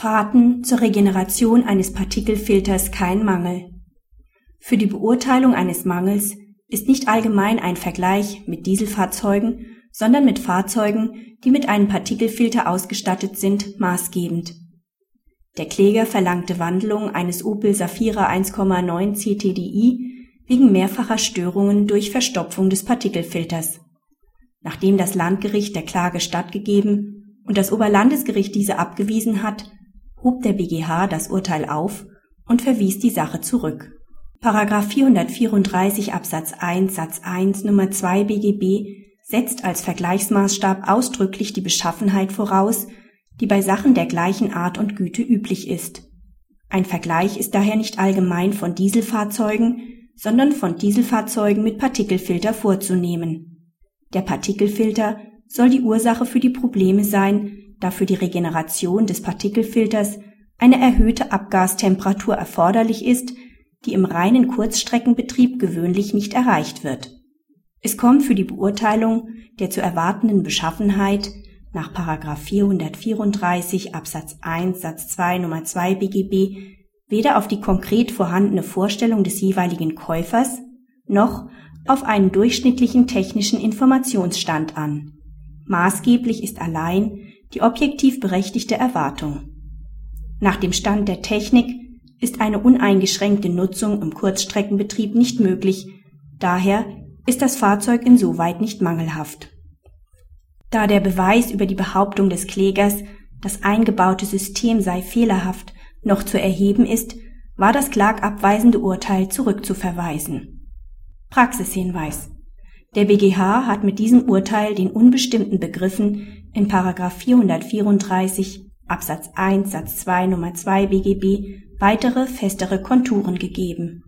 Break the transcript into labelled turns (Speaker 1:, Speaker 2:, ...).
Speaker 1: Fahrten zur Regeneration eines Partikelfilters kein Mangel. Für die Beurteilung eines Mangels ist nicht allgemein ein Vergleich mit Dieselfahrzeugen, sondern mit Fahrzeugen, die mit einem Partikelfilter ausgestattet sind, maßgebend. Der Kläger verlangte Wandelung eines Opel Safira 1,9 CTDI wegen mehrfacher Störungen durch Verstopfung des Partikelfilters. Nachdem das Landgericht der Klage stattgegeben und das Oberlandesgericht diese abgewiesen hat, hob der BGH das Urteil auf und verwies die Sache zurück. Paragraph 434 Absatz 1 Satz 1 Nummer 2 BGB setzt als Vergleichsmaßstab ausdrücklich die Beschaffenheit voraus, die bei Sachen der gleichen Art und Güte üblich ist. Ein Vergleich ist daher nicht allgemein von Dieselfahrzeugen, sondern von Dieselfahrzeugen mit Partikelfilter vorzunehmen. Der Partikelfilter soll die Ursache für die Probleme sein, da für die Regeneration des Partikelfilters eine erhöhte Abgastemperatur erforderlich ist, die im reinen Kurzstreckenbetrieb gewöhnlich nicht erreicht wird. Es kommt für die Beurteilung der zu erwartenden Beschaffenheit nach 434 Absatz 1 Satz 2 Nummer 2 BGB weder auf die konkret vorhandene Vorstellung des jeweiligen Käufers noch auf einen durchschnittlichen technischen Informationsstand an. Maßgeblich ist allein die objektiv berechtigte Erwartung. Nach dem Stand der Technik ist eine uneingeschränkte Nutzung im Kurzstreckenbetrieb nicht möglich, daher ist das Fahrzeug insoweit nicht mangelhaft. Da der Beweis über die Behauptung des Klägers, das eingebaute System sei fehlerhaft, noch zu erheben ist, war das klagabweisende Urteil zurückzuverweisen. Praxishinweis der BGH hat mit diesem Urteil den unbestimmten Begriffen in 434 Absatz 1 Satz 2 Nummer 2 BGB weitere festere Konturen gegeben